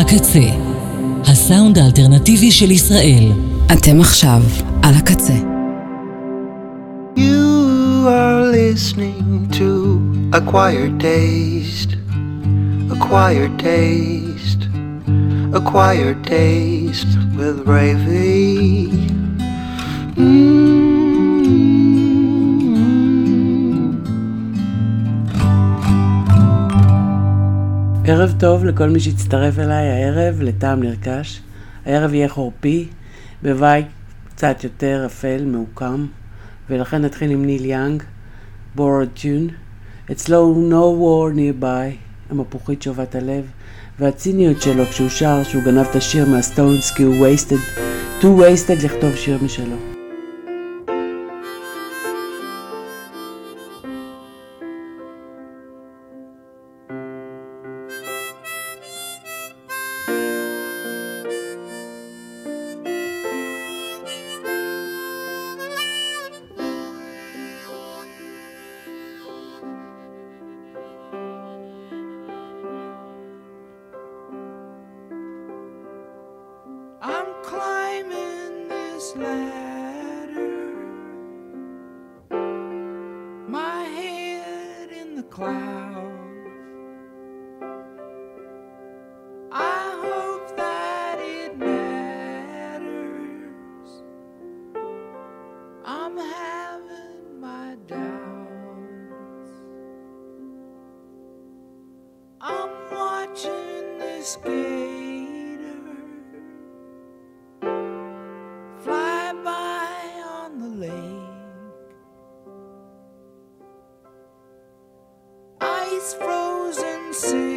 הקצה, הסאונד האלטרנטיבי של ישראל. אתם עכשיו על הקצה. You are listening to Acquired Taste, Acquired Taste, Acquired Taste with Ravy. Mm. ערב טוב לכל מי שהצטרף אליי הערב לטעם נרכש. הערב יהיה חורפי, בבית קצת יותר אפל, מעוקם, ולכן נתחיל עם ניל יאנג, בורד טיון. אצלו No War Nearby, המפוחית שובת הלב, והציניות שלו כשהוא שר שהוא גנב את השיר מהסטונס כי הוא wasted, too wasted לכתוב שיר משלו. frozen sea.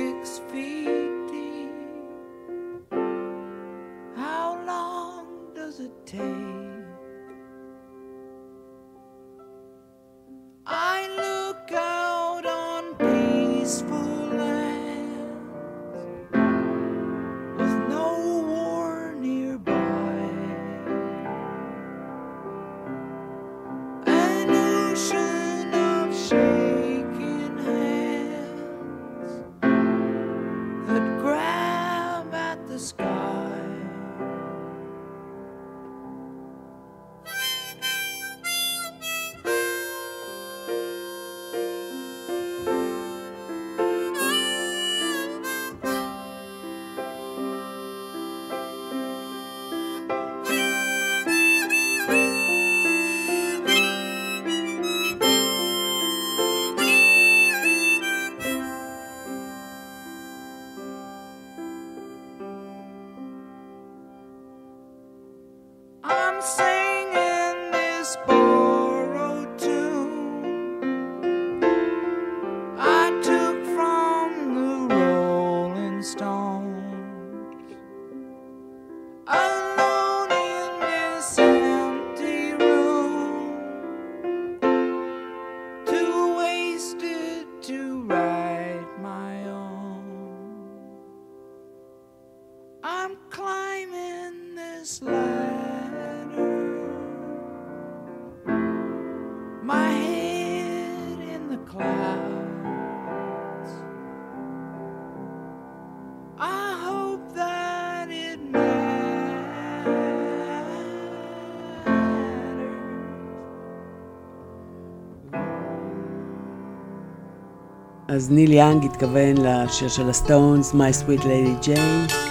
אז ניל יאנג התכוון לשיר של הסטונס, My Sweet Lady Jane.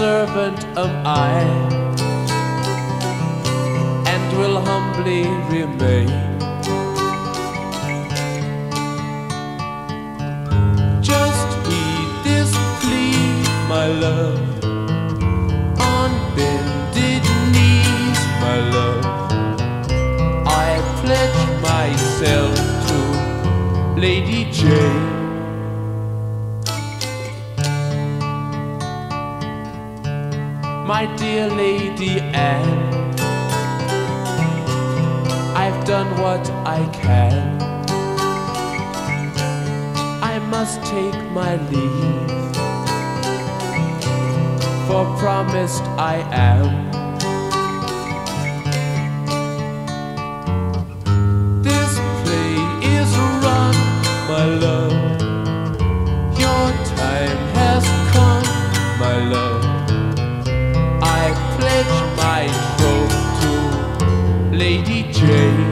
Servant am I, to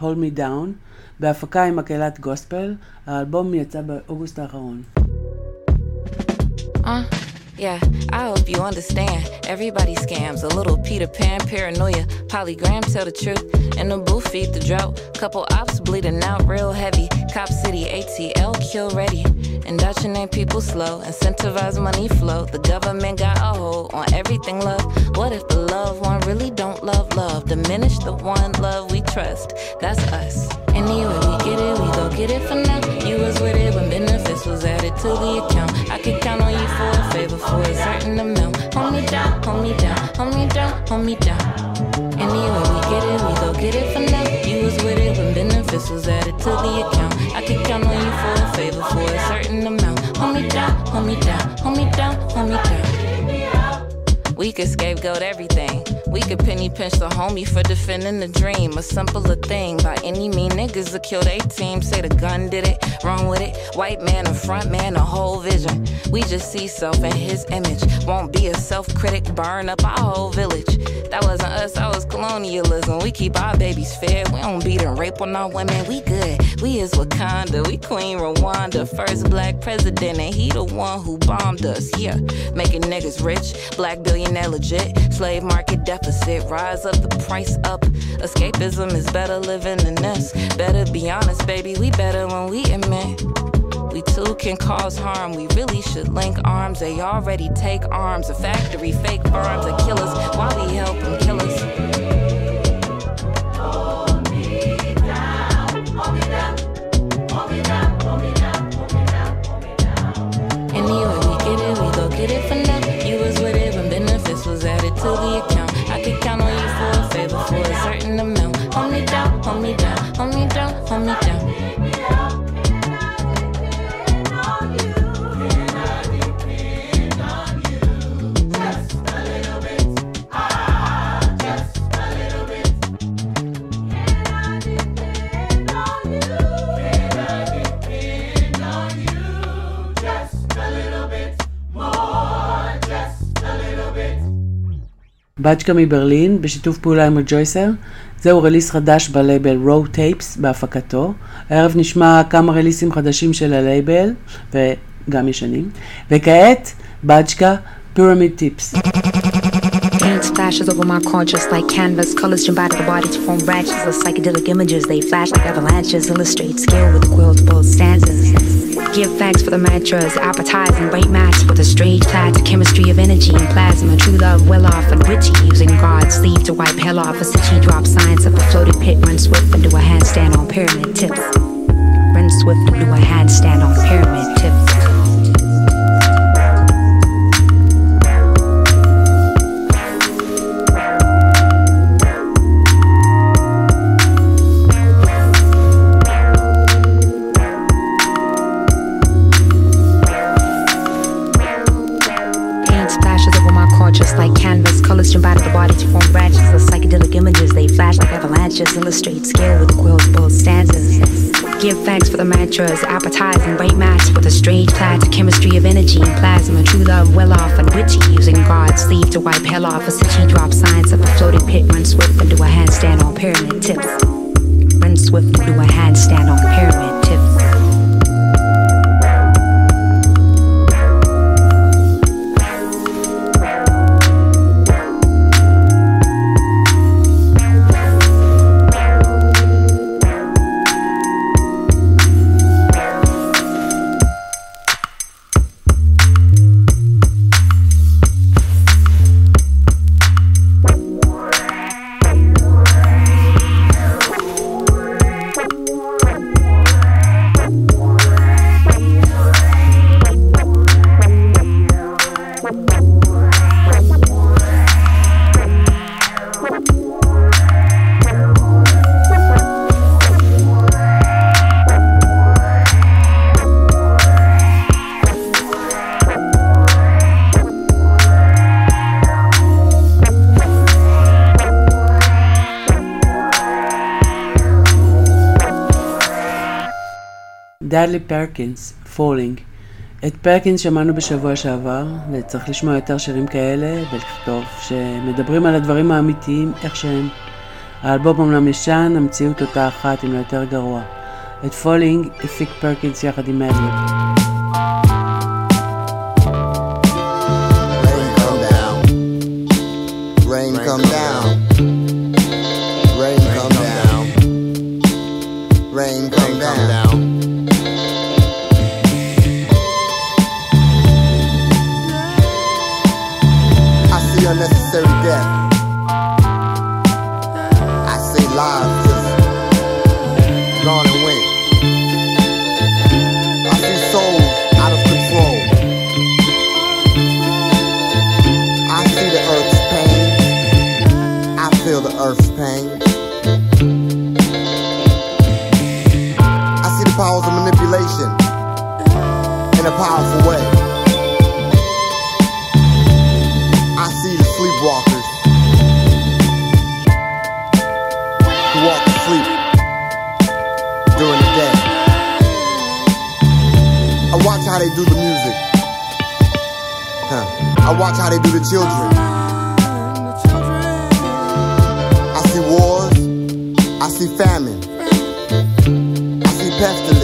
Hold Me Down, בהפקה עם מקהלת גוספל, האלבום יצא באוגוסט האחרון. Uh, yeah, I hope you understand. Everybody scams. A little Peter Pan paranoia. Polygram tell the truth. In the booth, feed the drought. Couple ops bleeding out real heavy. Cop City, ATL, kill ready. Indoctrinate people slow. Incentivize money flow. The government got a hold on everything love. What if the loved one really don't love love? Diminish the one love we trust. That's us. Anyway, we get it, we go get it for now. You was with it when benefits was added to the account. I could count on you for a favor for a certain amount. Hold me down, hold me down, hold me down, hold me down. Anyway, we get it, we go get it for now. You was with it when benefits was added to the account. I could count on you for a favor for a certain amount. Hold me down, hold me down, hold me down, hold me down. We could scapegoat everything. We could penny pinch the homie for defending the dream. A simpler thing. By any mean, niggas will kill they team. Say the gun did it, wrong with it. White man, a front man, a whole vision. We just see self in his image. Won't be a self critic, burn up our whole village. That wasn't us, that was colonialism. We keep our babies fed. We don't beat and rape on our women. We good. We is Wakanda. We Queen Rwanda. First black president, and he the one who bombed us. Yeah, making niggas rich. Black billionaire legit. Slave market deficit. Rise up the price up. Escapism is better living than this. Better be honest, baby. We better when we admit. We too can cause harm. We really should link arms. They already take arms. A factory, fake farms that killers. Why we help them kill us? Anyway, we get it, we go get it for now. You was with it when benefits was added to the account. בצ'קה מברלין, בשיתוף פעולה עם הג'ויסר. זהו רליס חדש בלייבל רו טייפס בהפקתו. הערב נשמע כמה רליסים חדשים של הלייבל, וגם ישנים. וכעת, בצ'קה, פירמיד טיפס. Dance flashes over my just like canvas. Colors jump out of the body to form branches of psychedelic images. They flash like avalanches, illustrate skill with quiltable stanzas. Give thanks for the mantras, appetizing weight match with a strange clad chemistry of energy and plasma. True love, well off and witchy, using God's sleeve to wipe hell off. A city drop signs up a floating pit, run swift into a handstand on pyramid tips. Run swift into a handstand on pyramid tips. Avalanches, illustrate scale with quills, both stanzas. Give thanks for the mantras, appetizing weight match with a strange clad chemistry of energy and plasma. True love, well off and witchy, using God's sleeve to wipe hell off. A city drop signs of a floating pit, run swift into a handstand on pyramid tips. Run swift into a handstand on pyramid דאדלי פרקינס, פולינג. את פרקינס שמענו בשבוע שעבר, וצריך לשמוע יותר שירים כאלה ולכתוב, שמדברים על הדברים האמיתיים איך שהם. האלבום אומנם ישן, המציאות אותה אחת, אם לא יותר גרוע. את פולינג הפיק פרקינס יחד עם מדליב. I watch how they do the children. I see wars. I see famine. I see pestilence.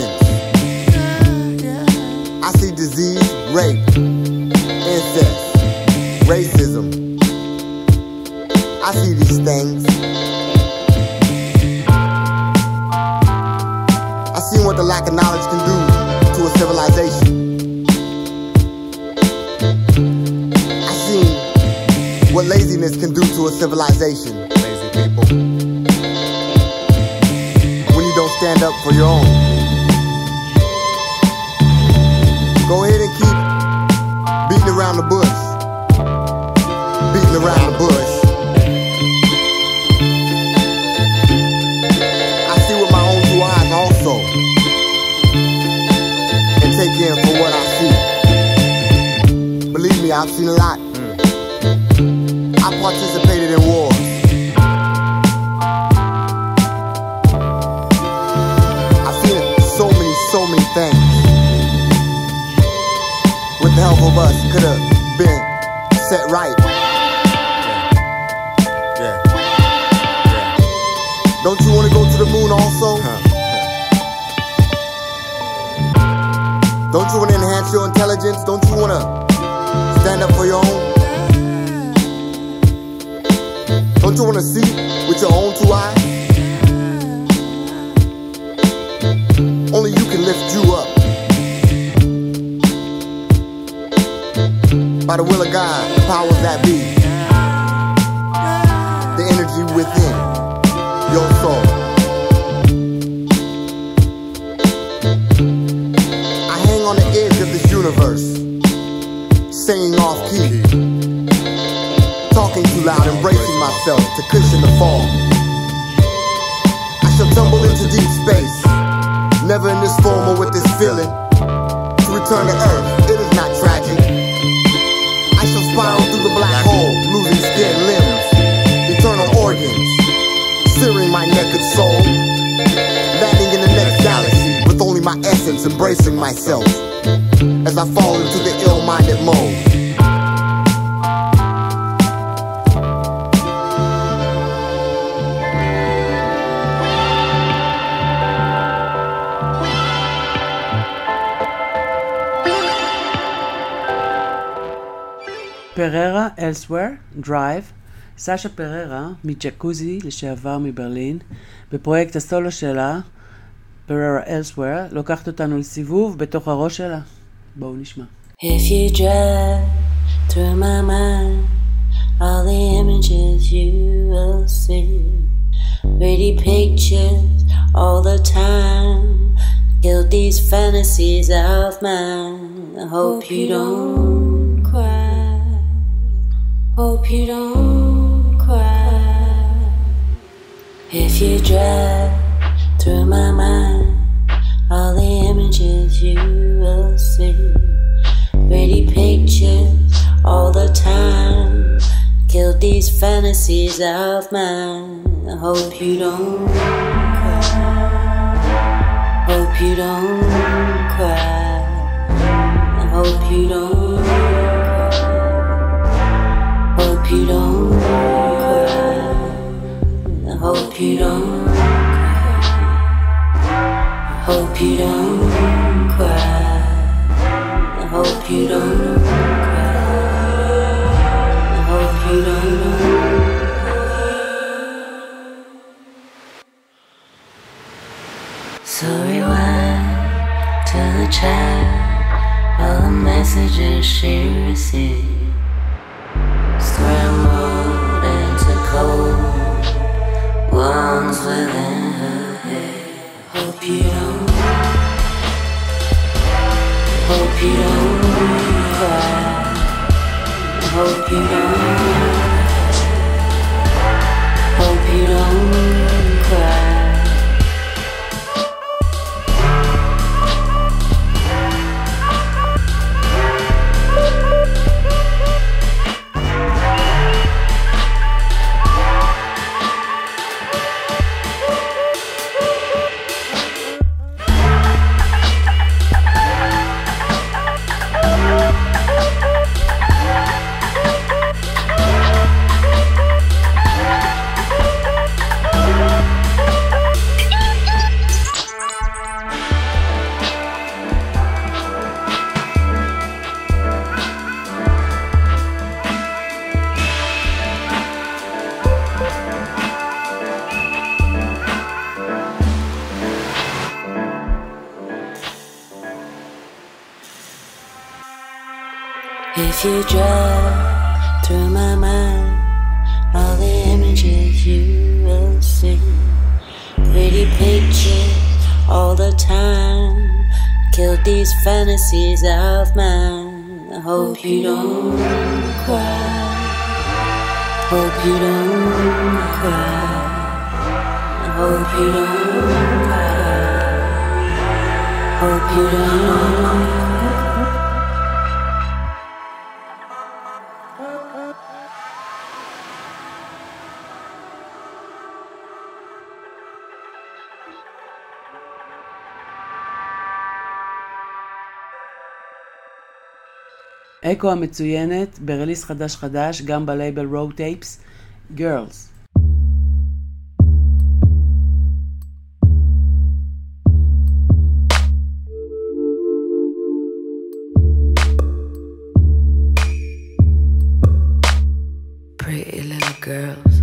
The powers that be. The energy within your soul. I hang on the edge of this universe, singing off key. Talking too loud, embracing myself to cushion the fall. I shall tumble into deep space, never in this form or with this feeling. To return to earth, organs, searing my naked soul, landing in the next galaxy with only my essence embracing myself as I fall into the ill-minded mode. Perera Elsewhere, Drive, סשה פררה, מג'קוזי לשעבר מברלין, בפרויקט הסולו שלה, פררה Elsewhere, לוקחת אותנו לסיבוב בתוך הראש שלה. בואו נשמע. If you drive through my mind, all the images you will see, pretty pictures all the time, kill these fantasies of mine. I hope you don't cry. Hope you don't If you drive through my mind, all the images you will see. Pretty pictures all the time. Kill these fantasies of mine. I hope you don't cry. Hope you don't cry. I hope you don't hope you don't cry. I hope you don't cry. I hope you don't So rewind to the child all the messages she received, scrambled into cold wounds within her head. Hope you hope you don't these fantasies of mine. I hope you don't cry. Hope you don't cry. I hope you don't cry. Hope you don't cry. אקו המצוינת, ברליס חדש חדש, גם בלייבל רואו טייפס, Girls. Pretty little girls,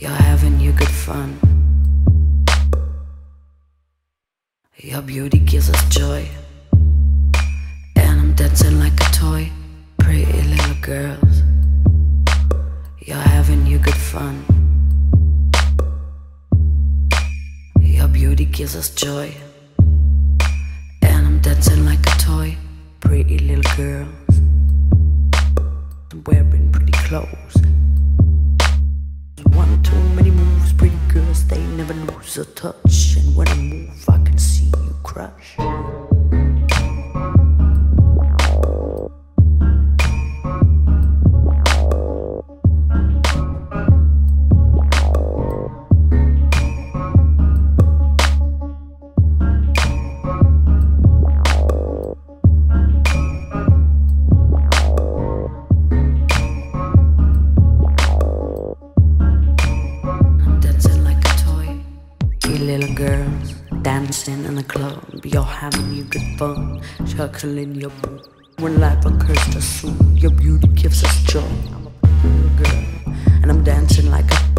you're having good fun. Your beauty gives us joy, dancing like a toy. Pretty little girls. You're having your good fun. Your beauty gives us joy. And I'm dancing like a toy. Pretty little girls. I'm wearing pretty clothes. One too many moves, pretty girls, they never lose a touch. And when I move, I can see you crush. Chuckling your boo. When life occurs to soothe, your beauty gives us joy. I'm a girl, and I'm dancing like a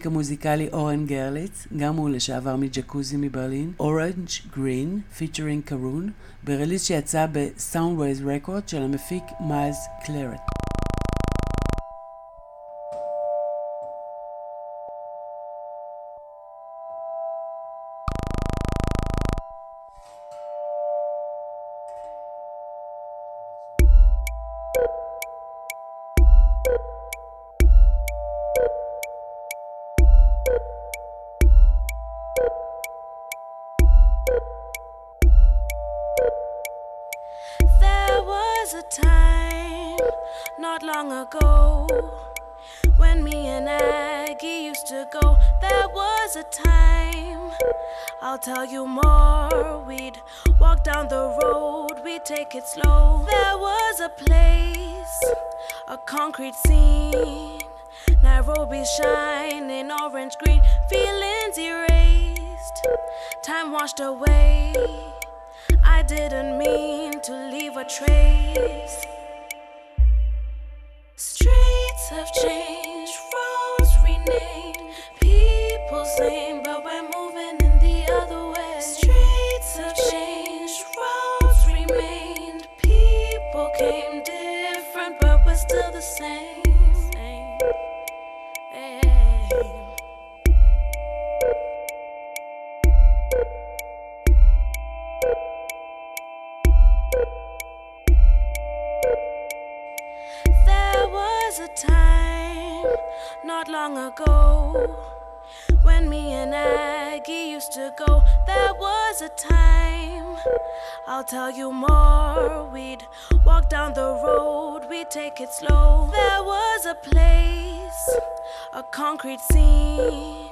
המפיק המוזיקלי אורן גרליץ, גם הוא לשעבר מג'קוזי מברלין, אורנג' גרין, פיצ'רינג קרון, ברליס שיצא בסאונדווייז רקורד של המפיק מיילס קלרט. Tell you more. We'd walk down the road, we'd take it slow. There was a place, a concrete scene. Nairobi shining orange green, feelings erased, time washed away. I didn't mean to leave a trace. Have changed, Aggie used to go, there was a time. I'll tell you more. We'd walk down the road, we'd take it slow. There was a place, a concrete scene.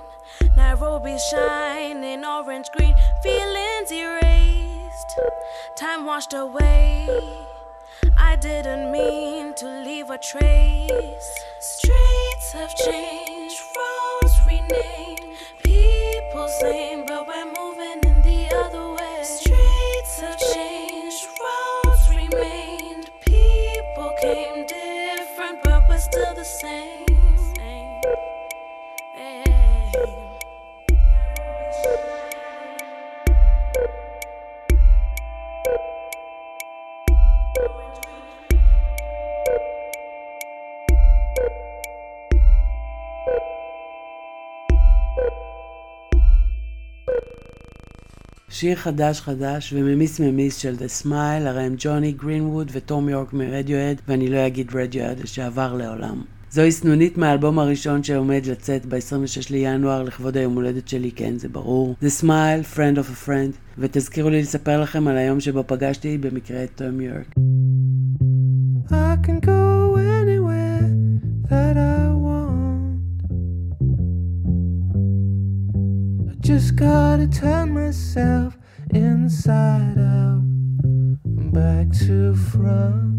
Nairobi shining orange green, feelings erased, time washed away. I didn't mean to leave a trace. Streets have changed, roads renamed שיר חדש חדש וממיס ממיס של The Smile, הרי הם ג'וני גרינווד וטום יורק מרדיואד, ואני לא אגיד רדיואד שעבר לעולם. זוהי סנונית מהאלבום הראשון שעומד לצאת ב-26 לינואר לכבוד היום הולדת שלי, כן, זה ברור. The Smile, Friend of a Friend, ותזכירו לי לספר לכם על היום שבו פגשתי במקרה את טום יורק. Just gotta turn my myself inside out, back to front.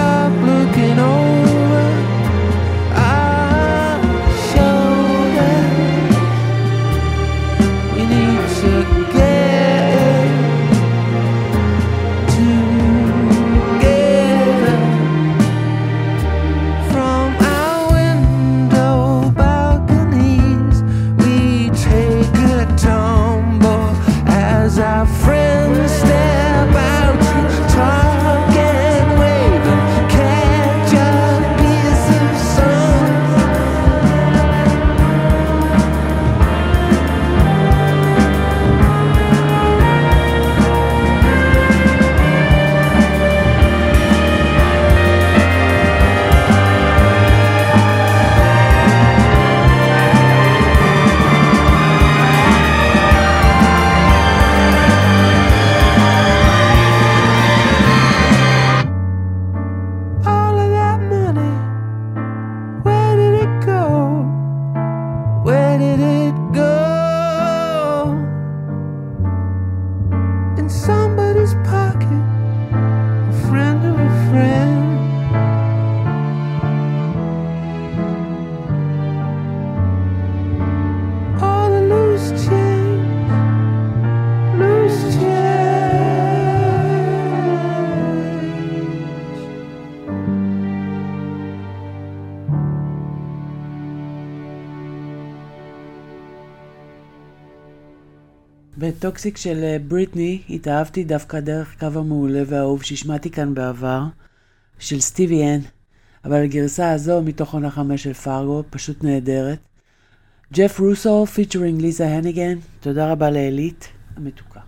stop looking over. טוקסיק של אה, בריטני התאהבתי דווקא דרך קו המעולה והאהוב שהשמעתי כאן בעבר, של סטיבי אן, אבל הגרסה הזו מתוך עונה חמש של פארגו, פשוט נהדרת. ג'ף רוסו פיצ'רינג ליזה הניגן, תודה רבה לאלית המתוקה.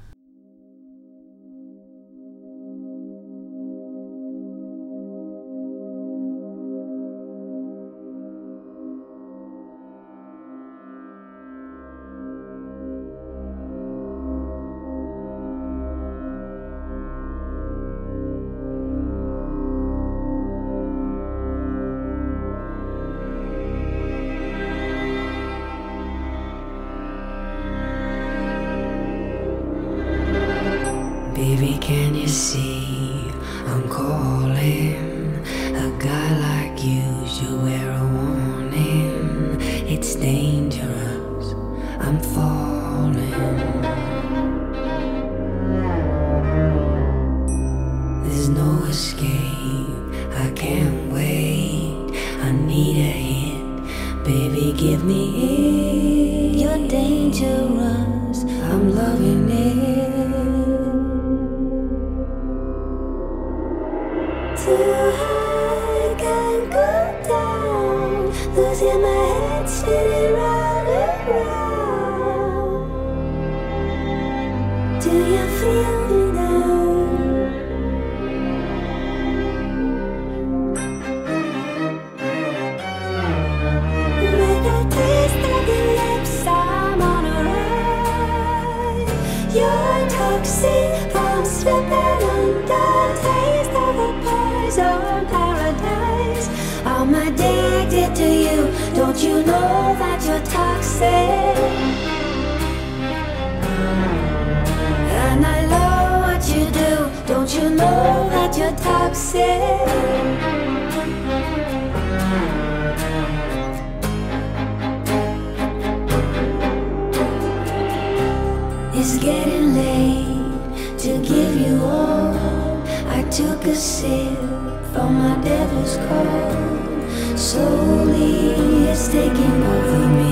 slowly is taking over me.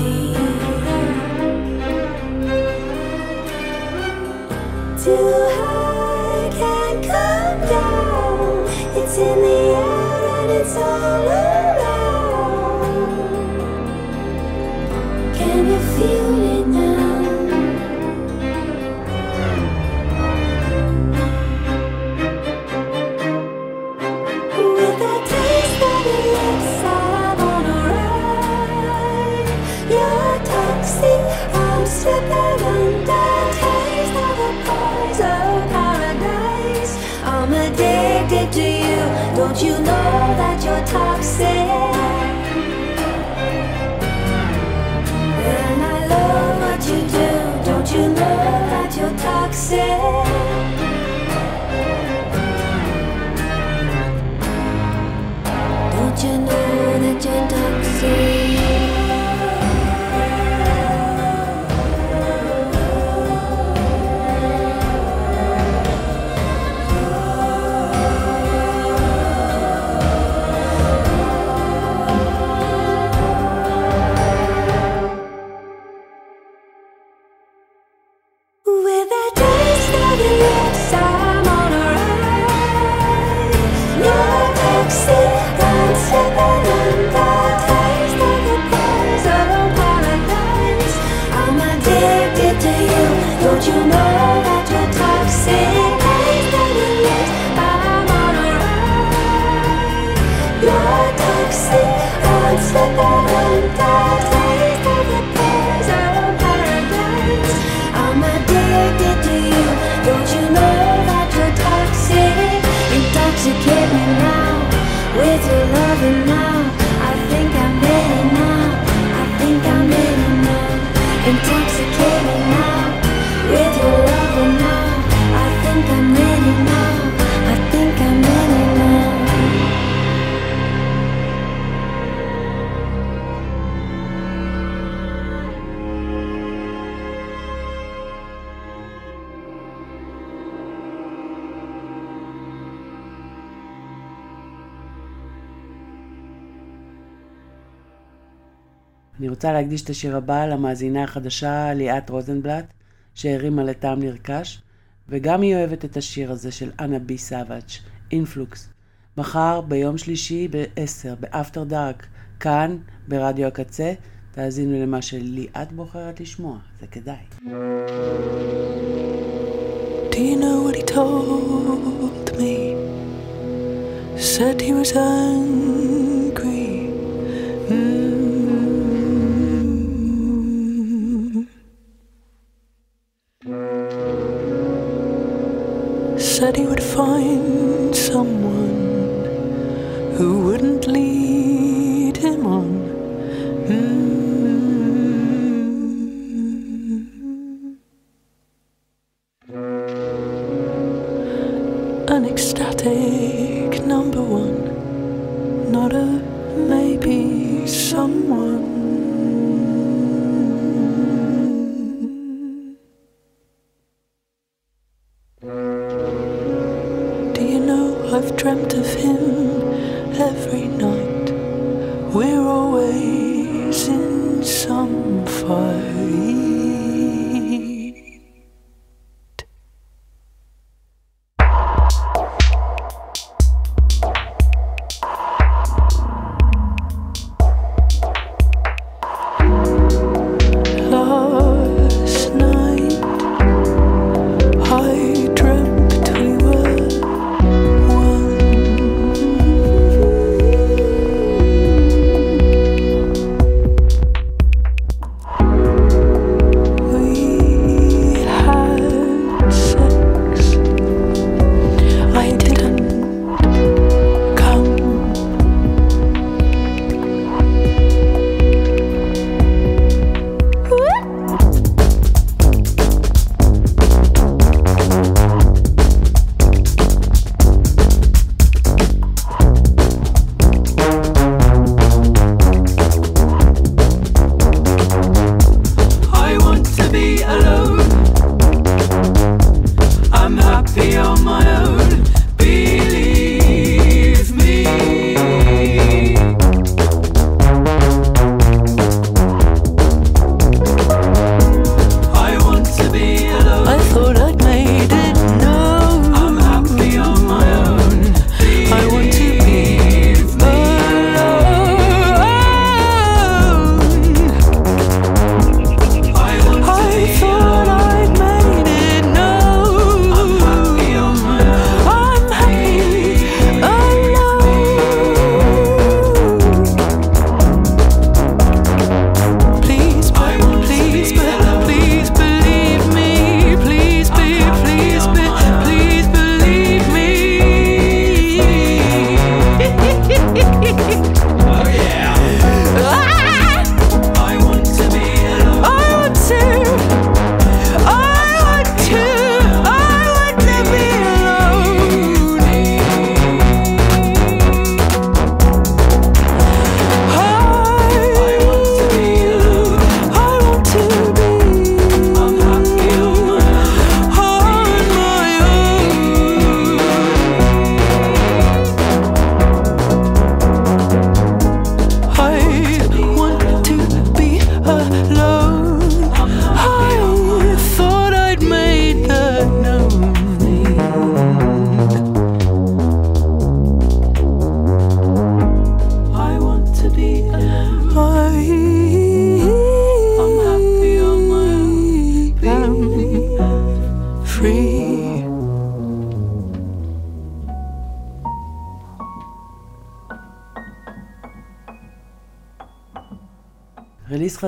רוצה להקדיש את השיר הבא למאזינה החדשה ליאת רוזנבלט, שהרימה לטעם נרכש, וגם היא אוהבת את השיר הזה של אנה בי סאבג', אינפלוקס. מחר, ביום שלישי ב-10, באפטר דארק, כאן, ברדיו הקצה, תאזינו למה שליאת בוחרת לשמוע, זה כדאי. Do you know what he told me? Said he was angry Said he would find someone who wouldn't lead him on. Mm. An ecstatic number one, not a maybe someone.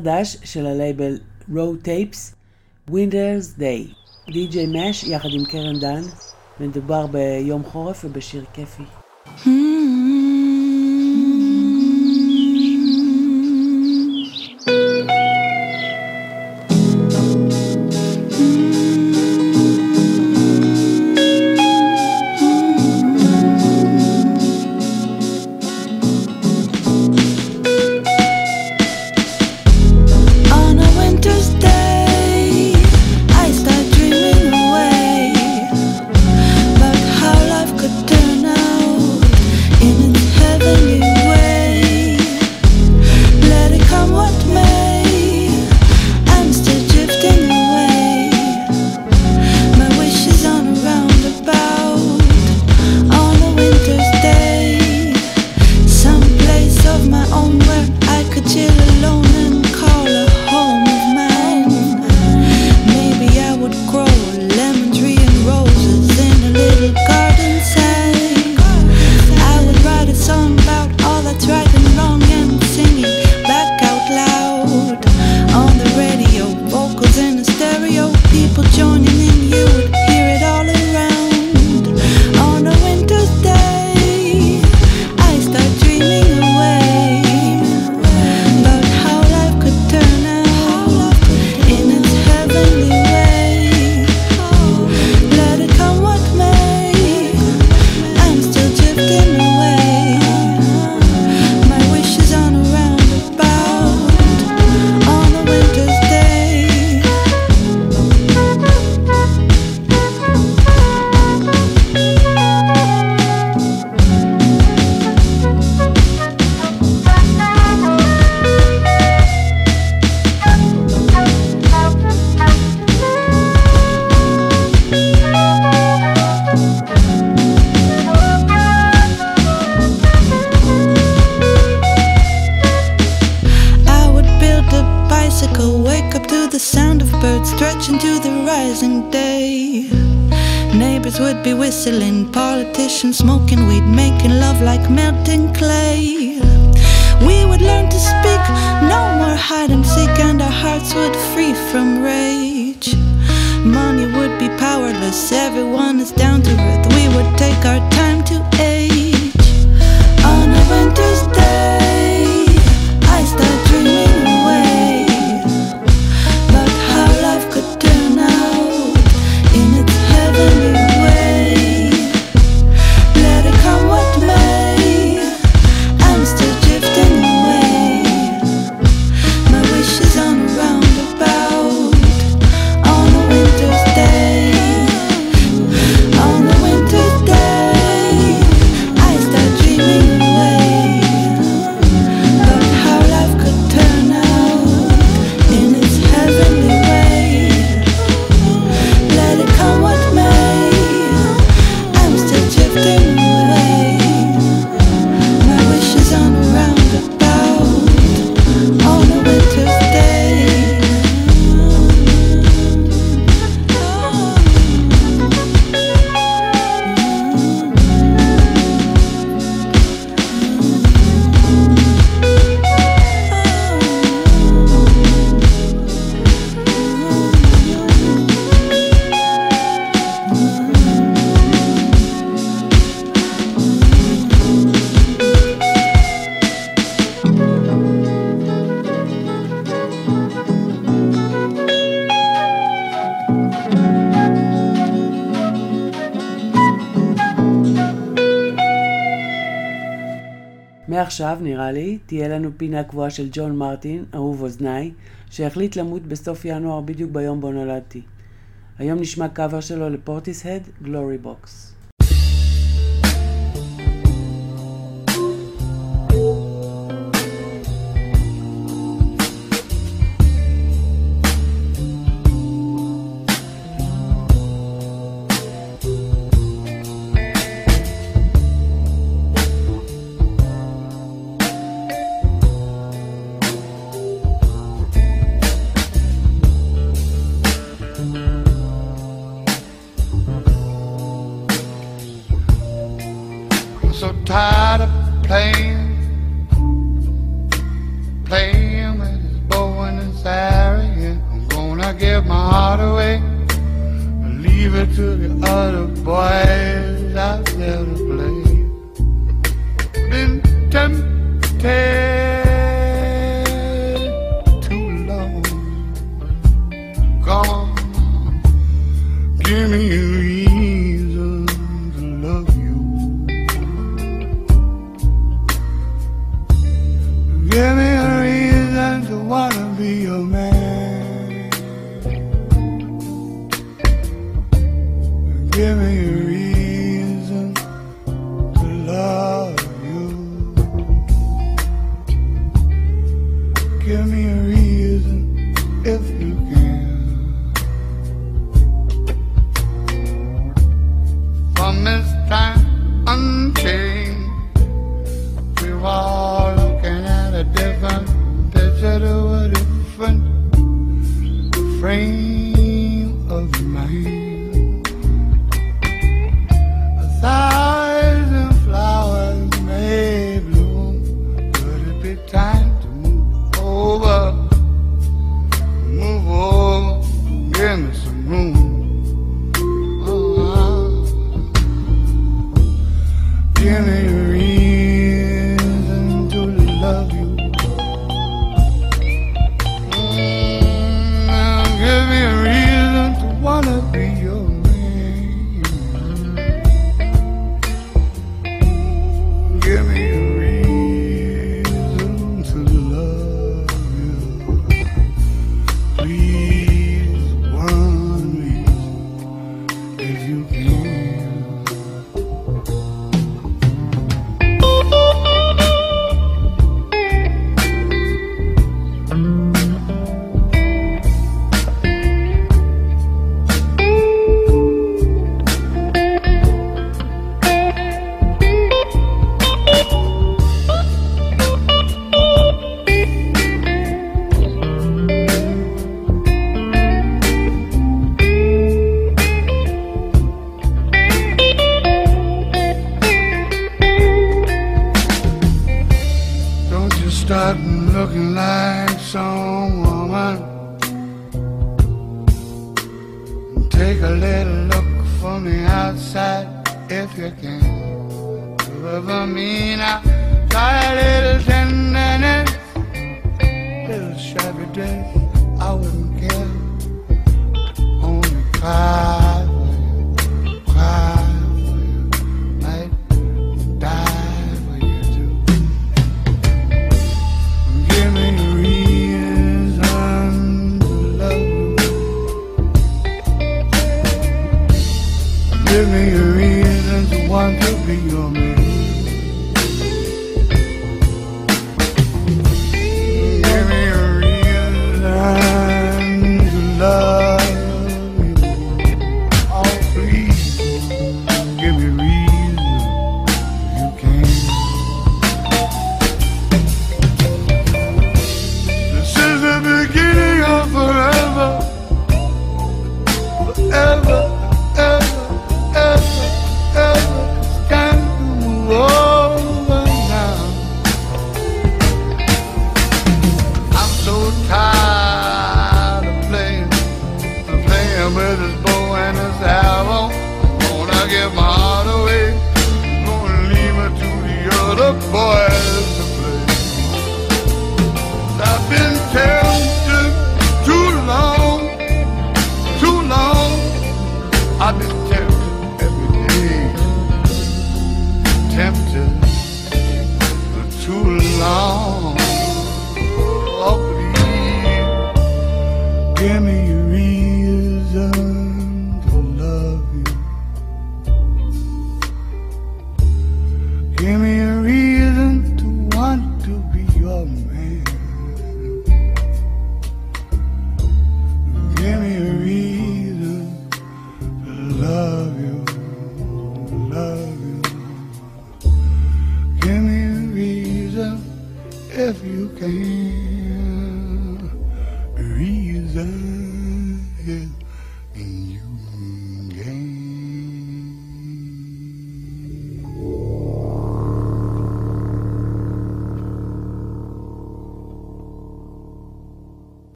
חדש של הלייבל Row Tapes, Winter's Day. די.ג'יי מש יחד עם קרן דן, מדובר ביום חורף ובשיר כיפי. To the rising day. Neighbors would be whistling, politicians smoking weed, making love like melting clay. We would learn to speak, no more hide and seek, and our hearts would free from rage. Money would be powerless, everyone is down to earth. We would take our time to age on a winter's day. מעכשיו, נראה לי, תהיה לנו פינה קבועה של ג'ון מרטין, אהוב אוזניי, שהחליט למות בסוף ינואר בדיוק ביום בו נולדתי. היום נשמע קאבר שלו לפורטיס-הד, גלורי בוקס.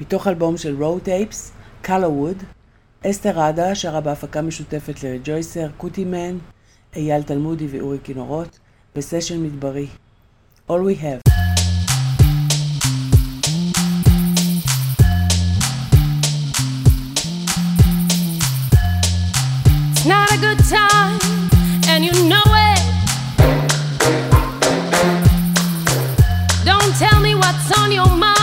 מתוך אלבום של רואו טייפס, קלווד, אסתר עדה שרה בהפקה משותפת לג'ויסר, קוטימן, אייל תלמודי ואורי כינורות, בסשן מדברי. All We Have not a good time, and you know it. Don't tell me what's on your mind.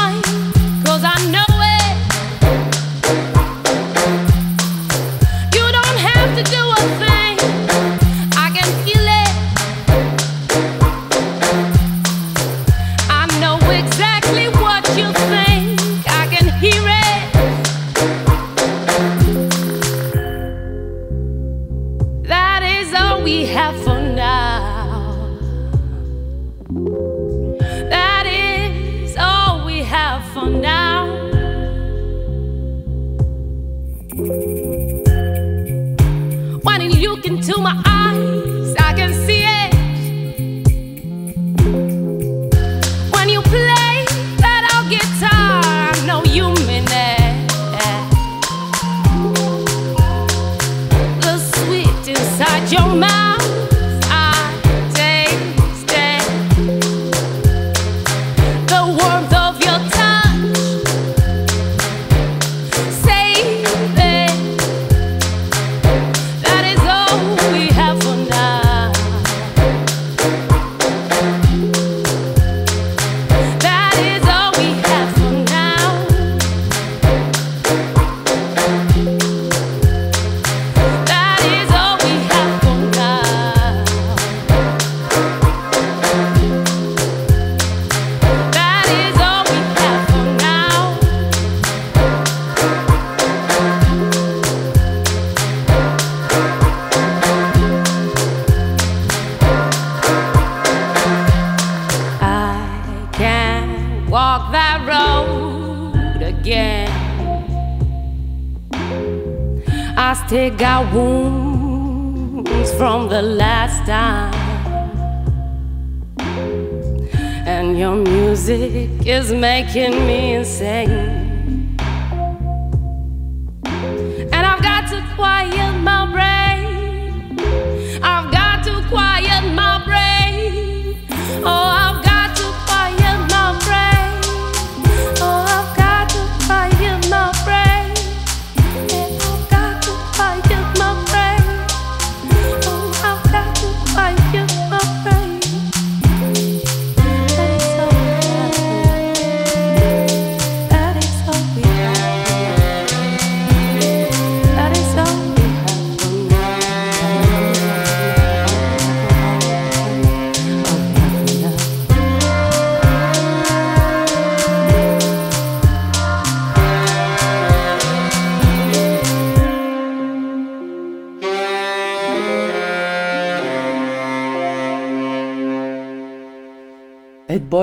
kicking me and saying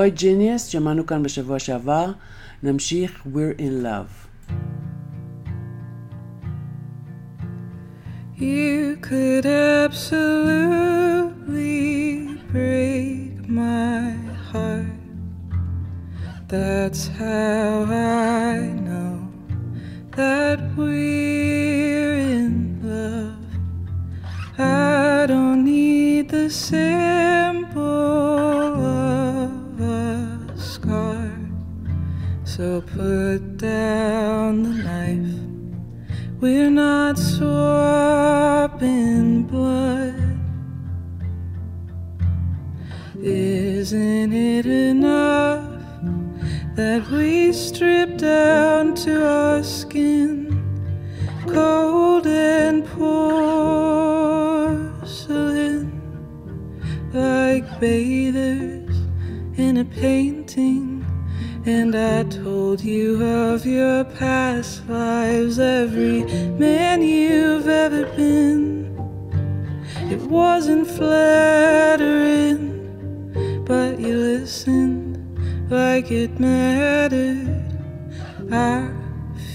את בוי ג'יניאס שמענו כאן בשבוע שעבר, נמשיך We're in Love. You could absolutely break my heart. That's how I know that we're in love. I don't need the symbol We're not swapping blood. Isn't it enough that we strip down to our skin, cold and porcelain, like bathers in a painting? And I told you of your past lives, every man you've ever been. It wasn't flattering, but you listened like it mattered. I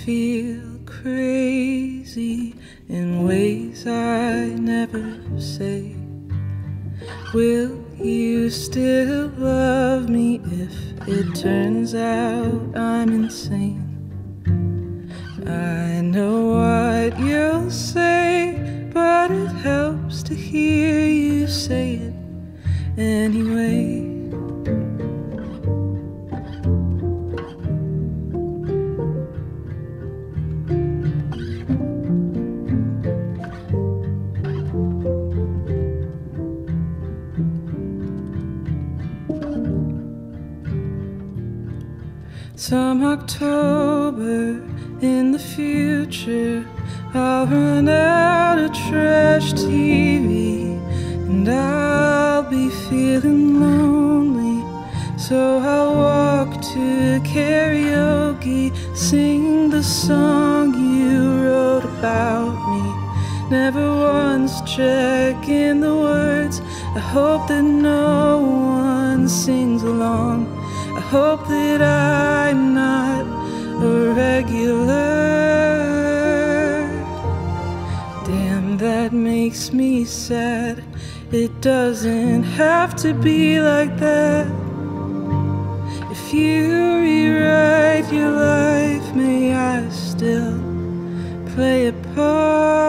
feel crazy in ways I never say. Will you still love me if it turns out I'm insane? I know what you'll say, but it helps to hear you say it anyway. Some October in the future, I'll run out of trash TV and I'll be feeling lonely. So I'll walk to karaoke, sing the song you wrote about me. Never once check in the words. I hope that no one sings along. Hope that I'm not a regular. Damn, that makes me sad. It doesn't have to be like that. If you rewrite your life, may I still play a part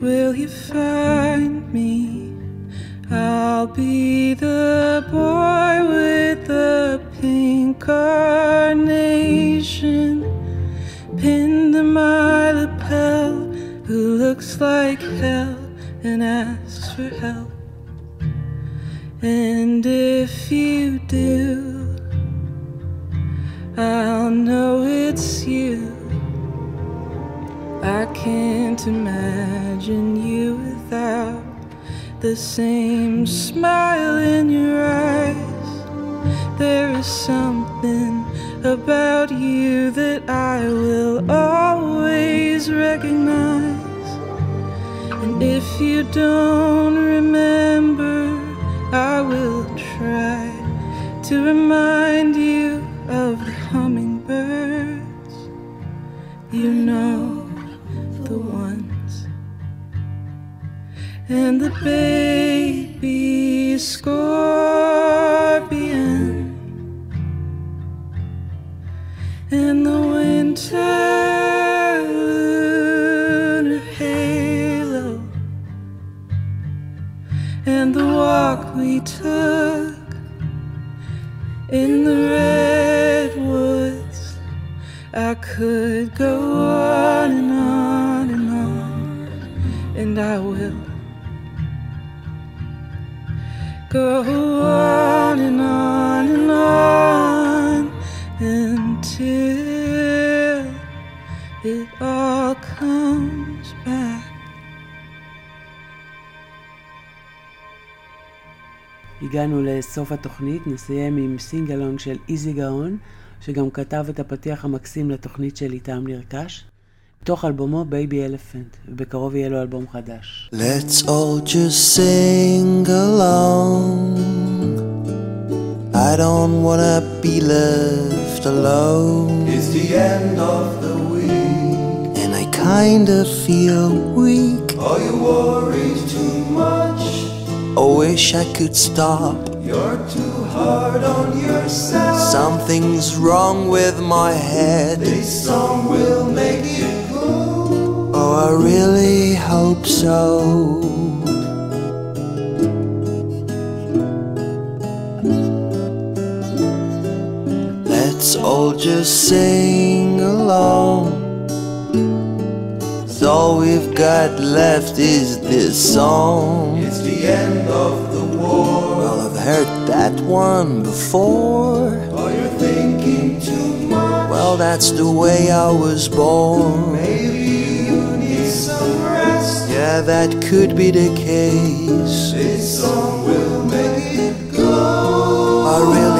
Will you find me? I'll be the boy with the pink carnation pinned to my lapel who looks like hell and asks for help. And if you do, I'll know it's you. I can't imagine you without the same smile in your eyes. There is something about you that I will always recognize. And if you don't remember, I will try to remind you of the hummingbirds. You know And the baby score. Go on and on and on until it all comes back. הגענו לסוף התוכנית, נסיים עם סינגלון של איזי גאון, שגם כתב את הפתיח המקסים לתוכנית שלי טעם נרכש, מתוך אלבומו בייבי אלפנט, ובקרוב יהיה לו אלבום חדש. Let's all just sing along. I don't wanna be left alone. It's the end of the week. And I kinda feel weak. Are you worried too much? I wish I could stop. You're too hard on yourself. Something's wrong with my head. This song will make you go. Oh, I really hope so. Let's all just sing along. all we've got left is this song. It's the end of the war. Well, I've heard that one before. Oh, you're thinking too much. Well, that's the way I was born. Maybe Yeah, that could be the case. This song will make it go. I really